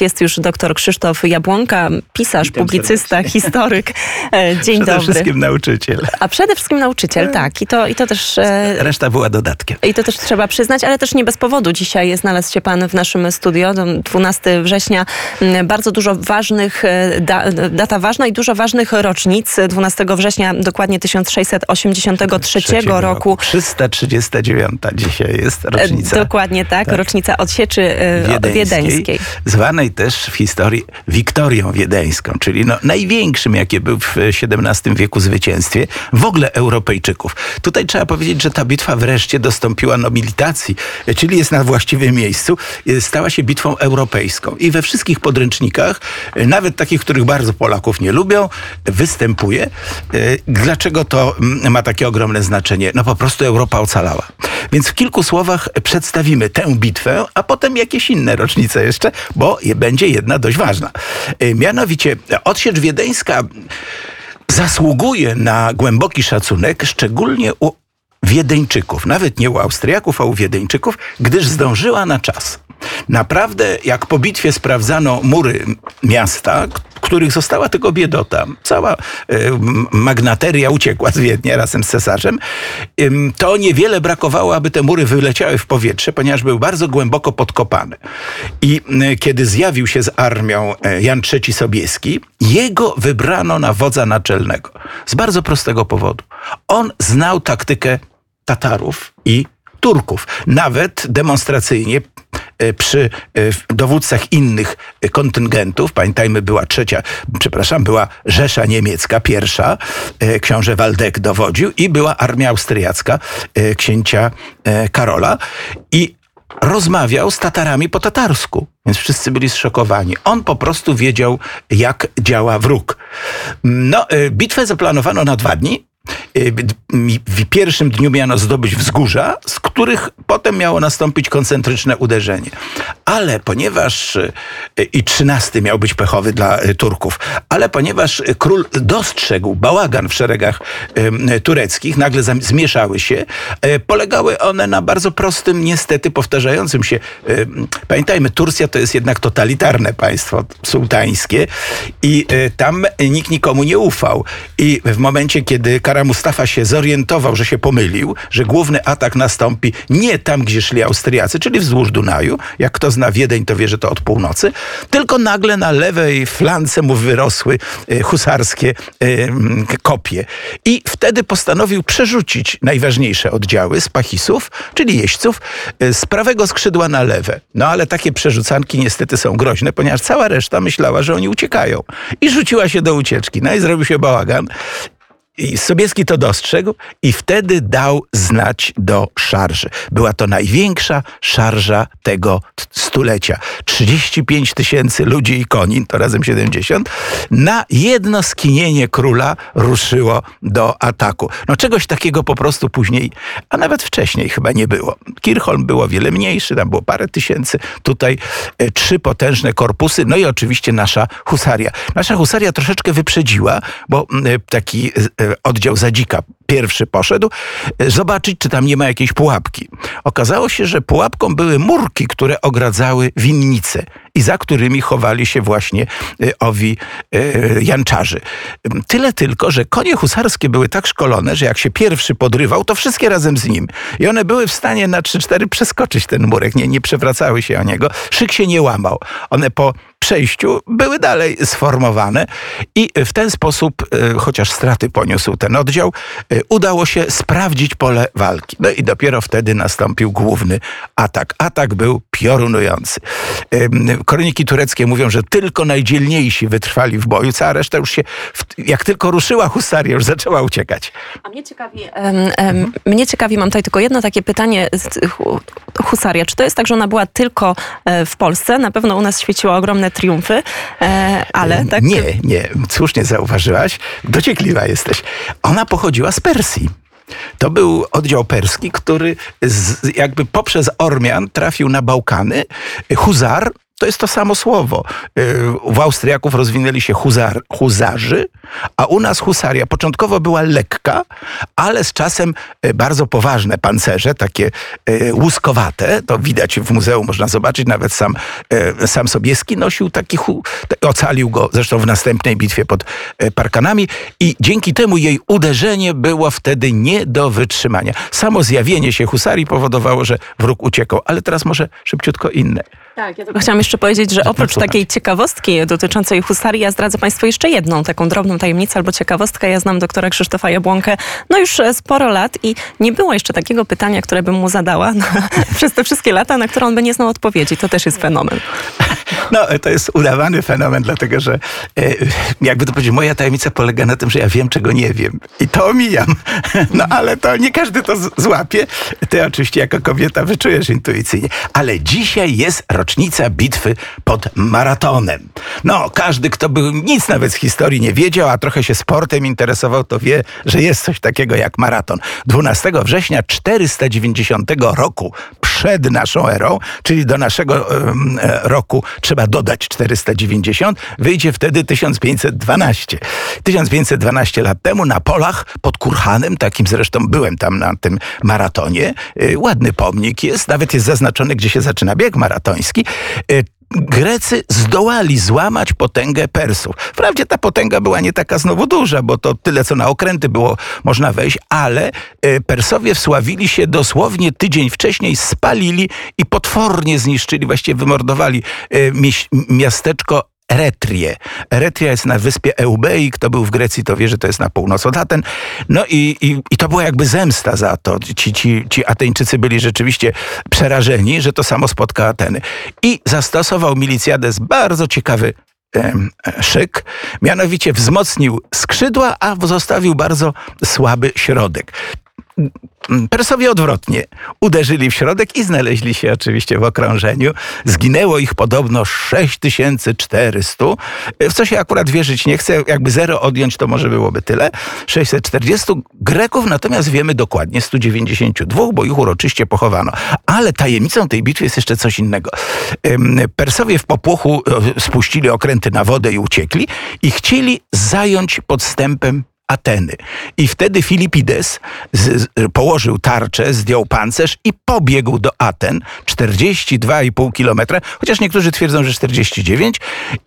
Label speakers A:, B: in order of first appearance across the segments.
A: Jest już dr Krzysztof Jabłonka, pisarz, Witam publicysta, serdecznie. historyk. E, dzień
B: przede
A: dobry.
B: Przede wszystkim nauczyciel.
A: A przede wszystkim nauczyciel, tak. I to, i to też... E,
B: Reszta była dodatkiem.
A: I to też trzeba przyznać, ale też nie bez powodu. Dzisiaj znalazł się pan w naszym studio, 12 września. Bardzo dużo ważnych, e, da, data ważna i dużo ważnych rocznic. 12 września dokładnie 1683 roku. roku.
B: 339 dzisiaj jest rocznica.
A: Dokładnie tak, tak. rocznica odsieczy wiedeńskiej. wiedeńskiej.
B: Zwanej też w historii Wiktorią Wiedeńską, czyli no, największym, jakie był w XVII wieku zwycięstwie w ogóle Europejczyków. Tutaj trzeba powiedzieć, że ta bitwa wreszcie dostąpiła nobilitacji, czyli jest na właściwym miejscu, stała się bitwą europejską. I we wszystkich podręcznikach, nawet takich, których bardzo Polaków nie lubią, występuje. Dlaczego to ma takie ogromne znaczenie? No po prostu Europa ocalała. Więc w kilku słowach przedstawimy tę bitwę, a potem jakieś inne rocznice jeszcze, bo będzie jedna dość ważna. E, mianowicie odsiecz wiedeńska zasługuje na głęboki szacunek, szczególnie u Wiedeńczyków, nawet nie u Austriaków, a u Wiedeńczyków, gdyż zdążyła na czas. Naprawdę, jak po bitwie sprawdzano mury miasta, których została tylko biedota, cała y, magnateria uciekła z Wiednia razem z cesarzem, y, to niewiele brakowało, aby te mury wyleciały w powietrze, ponieważ były bardzo głęboko podkopane. I y, kiedy zjawił się z armią Jan III Sobieski, jego wybrano na wodza naczelnego. Z bardzo prostego powodu. On znał taktykę Tatarów i Turków. Nawet demonstracyjnie E, przy e, dowódcach innych kontyngentów, pamiętajmy, była trzecia, przepraszam, była Rzesza Niemiecka, pierwsza, e, książę Waldek dowodził i była armia austriacka księcia Karola i rozmawiał z Tatarami po tatarsku, więc wszyscy byli zszokowani. On po prostu wiedział, jak działa wróg. No, bitwę zaplanowano na dwa dni. W pierwszym dniu miano zdobyć wzgórza, z których potem miało nastąpić koncentryczne uderzenie. Ale ponieważ e, i trzynasty miał być pechowy dla e, Turków, ale ponieważ król dostrzegł bałagan w szeregach tureckich, nagle zmieszały się, e, polegały one na bardzo prostym, niestety powtarzającym się. Pamiętajmy, Turcja to jest jednak totalitarne państwo sułtańskie i tam nikt nikomu nie ufał. I w momencie, kiedy Kara Mustafa się zorientował, że się pomylił, że główny atak nastąpi nie tam, gdzie szli Austriacy, czyli wzdłuż Dunaju. Jak kto zna Wiedeń, to wie, że to od północy. Tylko nagle na lewej flance mu wyrosły e, husarskie e, kopie. I wtedy postanowił przerzucić najważniejsze oddziały z pachisów, czyli jeźdźców, e, z prawego skrzydła na lewe. No ale takie przerzucanki niestety są groźne, ponieważ cała reszta myślała, że oni uciekają. I rzuciła się do ucieczki. No i zrobił się bałagan. I Sobieski to dostrzegł i wtedy dał znać do szarży. Była to największa szarża tego stulecia. 35 tysięcy ludzi i koni, to razem 70, na jedno skinienie króla ruszyło do ataku. No czegoś takiego po prostu później, a nawet wcześniej chyba nie było. Kirchholm było wiele mniejszy, tam było parę tysięcy, tutaj e, trzy potężne korpusy, no i oczywiście nasza husaria. Nasza husaria troszeczkę wyprzedziła, bo e, taki e, oddział Zadzika pierwszy poszedł, e, zobaczyć, czy tam nie ma jakiejś pułapki. Okazało się, że pułapką były murki, które ogradzały winnice i za którymi chowali się właśnie e, owi e, janczarzy. Tyle tylko, że konie husarskie były tak szkolone, że jak się pierwszy podrywał, to wszystkie razem z nim. I one były w stanie na 3-4 przeskoczyć ten murek, nie, nie przewracały się o niego. Szyk się nie łamał. One po przejściu były dalej sformowane i w ten sposób, chociaż straty poniósł ten oddział, udało się sprawdzić pole walki. No i dopiero wtedy nastąpił główny atak. Atak był piorunujący. Kroniki tureckie mówią, że tylko najdzielniejsi wytrwali w boju, cała reszta już się, jak tylko ruszyła husaria, już zaczęła uciekać.
A: A mnie ciekawi, um, um, mnie ciekawi, mam tutaj tylko jedno takie pytanie, husaria, czy to jest tak, że ona była tylko e, w Polsce? Na pewno u nas świeciło ogromne triumfy, e, ale tak...
B: Nie, nie, słusznie zauważyłaś, dociekliwa jesteś. Ona pochodziła z Persji. To był oddział perski, który z, jakby poprzez Ormian trafił na Bałkany. Huzar to jest to samo słowo. W Austriaków rozwinęli się huzar, huzarzy, a u nas husaria początkowo była lekka, ale z czasem bardzo poważne pancerze, takie łuskowate, to widać w muzeum, można zobaczyć, nawet sam, sam Sobieski nosił taki, ocalił go zresztą w następnej bitwie pod Parkanami i dzięki temu jej uderzenie było wtedy nie do wytrzymania. Samo zjawienie się husarii powodowało, że wróg uciekał, ale teraz może szybciutko inne.
A: Tak, ja tylko chciałam jeszcze powiedzieć, że oprócz takiej ciekawostki dotyczącej husarii, ja zdradzę Państwu jeszcze jedną taką drobną tajemnicę albo ciekawostkę. Ja znam doktora Krzysztofa Jabłonkę no już e, sporo lat i nie było jeszcze takiego pytania, które bym mu zadała no, przez te wszystkie lata, na które on by nie znał odpowiedzi. To też jest fenomen.
B: No, to jest udawany fenomen, dlatego że e, jakby to powiedzieć, moja tajemnica polega na tym, że ja wiem, czego nie wiem. I to omijam. No, ale to nie każdy to złapie. Ty oczywiście jako kobieta wyczujesz intuicyjnie. Ale dzisiaj jest rocznica bitwy pod Maratonem. No, każdy, kto by nic nawet z historii nie wiedział, a trochę się sportem interesował, to wie, że jest coś takiego jak maraton. 12 września 490 roku przed naszą erą, czyli do naszego um, roku trzeba dodać 490, wyjdzie wtedy 1512. 1512 lat temu na polach pod Kurhanem, takim zresztą byłem tam na tym maratonie, y, ładny pomnik jest, nawet jest zaznaczony, gdzie się zaczyna bieg maratoński. Grecy zdołali złamać potęgę Persów. Wprawdzie ta potęga była nie taka znowu duża, bo to tyle, co na okręty było można wejść, ale e, Persowie wsławili się dosłownie tydzień wcześniej, spalili i potwornie zniszczyli, właściwie wymordowali e, miasteczko Eretrię. Eretria jest na wyspie Eubei. Kto był w Grecji, to wie, że to jest na północ od Aten. No i, i, i to była jakby zemsta za to. Ci, ci, ci Ateńczycy byli rzeczywiście przerażeni, że to samo spotka Ateny. I zastosował Milicjades bardzo ciekawy szyk, mianowicie wzmocnił skrzydła, a zostawił bardzo słaby środek. Persowie odwrotnie. Uderzyli w środek i znaleźli się oczywiście w okrążeniu. Zginęło ich podobno 6400, w co się akurat wierzyć nie chcę. Jakby zero odjąć, to może byłoby tyle. 640 Greków natomiast wiemy dokładnie 192, bo ich uroczyście pochowano. Ale tajemnicą tej bitwy jest jeszcze coś innego. Persowie w popłochu e, spuścili okręty na wodę i uciekli i chcieli zająć podstępem Ateny. I wtedy Filipides z, z, położył tarczę, zdjął pancerz i pobiegł do Aten, 42,5 kilometra, chociaż niektórzy twierdzą, że 49,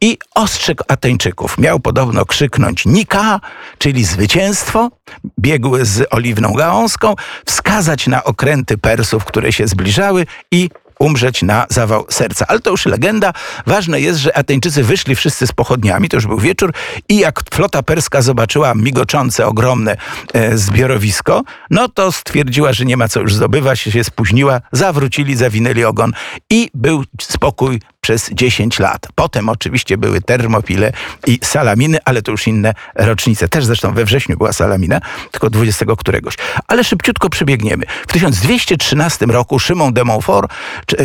B: i ostrzegł Ateńczyków. Miał podobno krzyknąć Nika, czyli zwycięstwo, biegł z oliwną gałązką, wskazać na okręty Persów, które się zbliżały i umrzeć na zawał serca. Ale to już legenda. Ważne jest, że Ateńczycy wyszli wszyscy z pochodniami, to już był wieczór i jak flota perska zobaczyła migoczące, ogromne e, zbiorowisko, no to stwierdziła, że nie ma co już zdobywać, się spóźniła, zawrócili, zawinęli ogon i był spokój przez 10 lat. Potem oczywiście były termopile i salaminy, ale to już inne rocznice. Też zresztą we wrześniu była salamina, tylko 20 któregoś. Ale szybciutko przebiegniemy. W 1213 roku Szymon de Montfort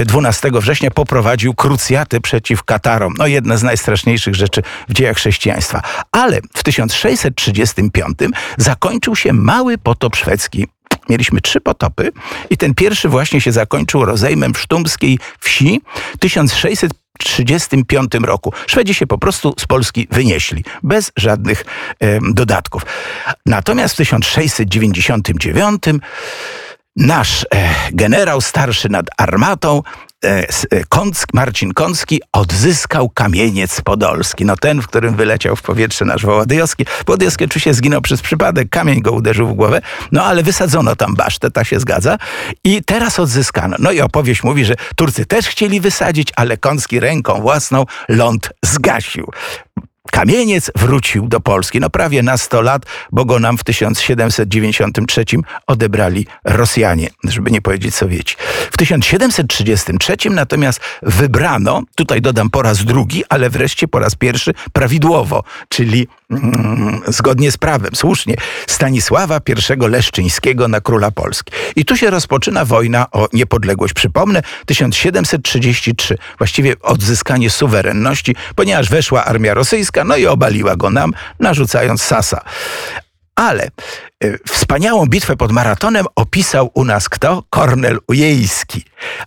B: 12 września poprowadził krucjaty przeciw Katarom. No jedna z najstraszniejszych rzeczy w dziejach chrześcijaństwa. Ale w 1635 zakończył się mały potop szwedzki Mieliśmy trzy potopy i ten pierwszy właśnie się zakończył rozejmem w sztumskiej wsi 1635 roku. Szwedzi się po prostu z Polski wynieśli, bez żadnych dodatków. Natomiast w 1699 nasz e, generał starszy nad armatą E, e, Kąck, Marcin Kącki odzyskał kamieniec podolski. No ten, w którym wyleciał w powietrze nasz Wołodyjowski. Wołodyjowski oczywiście zginął przez przypadek, kamień go uderzył w głowę, no ale wysadzono tam basztę, ta się zgadza. I teraz odzyskano. No i opowieść mówi, że Turcy też chcieli wysadzić, ale Kącki ręką własną ląd zgasił. Kamieniec wrócił do Polski, no prawie na 100 lat, bo go nam w 1793 odebrali Rosjanie, żeby nie powiedzieć Sowieci. W 1733 natomiast wybrano, tutaj dodam po raz drugi, ale wreszcie po raz pierwszy prawidłowo, czyli zgodnie z prawem, słusznie, Stanisława I Leszczyńskiego na króla Polski. I tu się rozpoczyna wojna o niepodległość. Przypomnę, 1733, właściwie odzyskanie suwerenności, ponieważ weszła armia rosyjska, no i obaliła go nam, narzucając Sasa. Ale Wspaniałą bitwę pod Maratonem opisał u nas kto? Kornel Ujejski.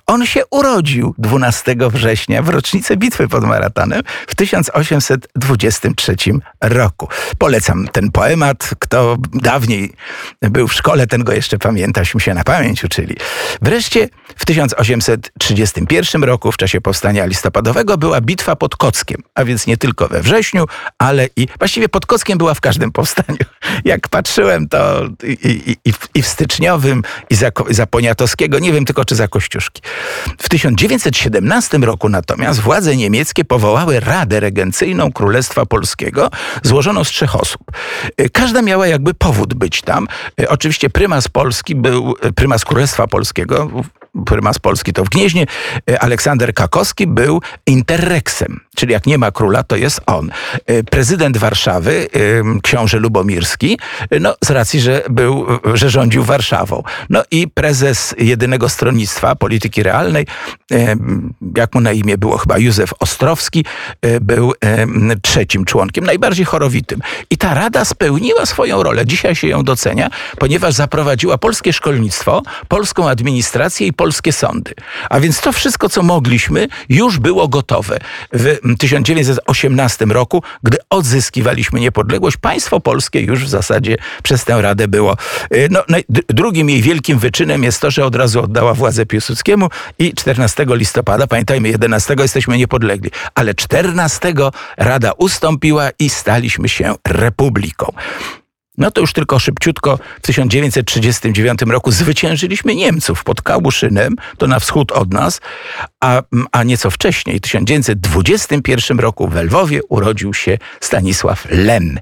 B: On się urodził 12 września w rocznicę bitwy pod Maratonem w 1823 roku. Polecam ten poemat. Kto dawniej był w szkole, ten go jeszcze pamiętaśmy się na pamięć uczyli. Wreszcie w 1831 roku, w czasie powstania listopadowego, była bitwa pod Kockiem, a więc nie tylko we wrześniu, ale i właściwie pod Kockiem była w każdym powstaniu. Jak patrzyłem, to i, i, i, w, styczniowym, i za, za Poniatowskiego, nie wiem tylko czy za Kościuszki. W 1917 roku natomiast władze niemieckie powołały Radę Regencyjną Królestwa Polskiego, złożoną z trzech osób. Y, Każda miała jakby powód być tam. Y, Oczywiście prymas Polski był, y, prymas Królestwa Polskiego, prymas Polski to w Gnieźnie, Aleksander Kakowski był interreksem, czyli jak nie ma króla, to jest on. Y, Prezydent Warszawy, książę Lubomirski, y, no z racji, że był, y, że rządził Warszawą. No i prezes jedynego stronnictwa polityki realnej, jak mu na imię było chyba Józef Ostrowski, był trzecim członkiem, najbardziej chorowitym. I ta rada spełniła swoją rolę. Dzisiaj się ją docenia, ponieważ zaprowadziła polskie szkolnictwo, polską administrację i polskie sądy. A więc to wszystko, co mogliśmy, już było gotowe. W 1918 roku, gdy odzyskiwaliśmy niepodległość, państwo polskie już w zasadzie przez tę radę było. Y, No, drugim jej wielkim wyczynem jest to, że od razu oddała władzę Piłsudskiemu i 14 listopada, pamiętajmy, 11 jesteśmy niepodlegli, ale 14 Rada ustąpiła i staliśmy się republiką. No to już tylko szybciutko w 1939 roku zwyciężyliśmy Niemców pod Kałuszynem, to na wschód od nas, a, a nieco wcześniej, w 1921 roku w Lwowie urodził się Stanisław Lem.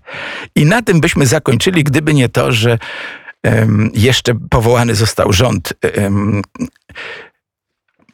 B: I na tym byśmy zakończyli, gdyby nie to, że em, jeszcze powołany został rząd em,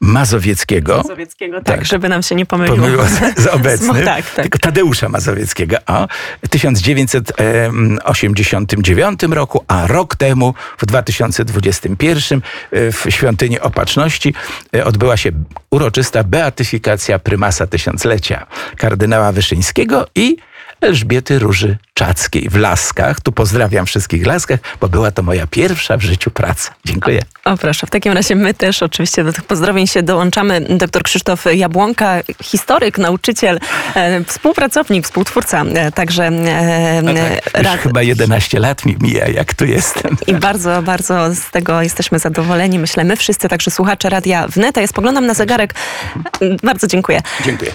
B: Mazowieckiego.
A: Mazowieckiego, tak,
B: Tak.
A: żeby nam się nie pomyliło.
B: Pomyliło z, z obecnym.
A: Tak, tak.
B: Tylko Tadeusza Mazowieckiego. O, w 1989 roku, a rok temu, w 2021, e, w Świątyni Opatrzności e, odbyła się uroczysta beatyfikacja prymasa tysiąclecia, kardynała Wyszyńskiego i Elżbiety Róży Czackiej w Laskach. Tu pozdrawiam wszystkich Laskach, bo była to moja pierwsza w życiu praca. Dziękuję.
A: O proszę, w takim razie my też oczywiście do tych pozdrowień się dołączamy. Dr Krzysztof Jabłonka, historyk, nauczyciel, e, współpracownik, współtwórca, e, także e,
B: No tak, już
A: rad-
B: chyba 11 lat mi mija, jak tu jestem.
A: I bardzo, bardzo z tego jesteśmy zadowoleni. Myślę, my wszyscy, także słuchacze Radia Wnet. A ja spoglądam na zegarek. Bardzo dziękuję.
B: Dziękuję.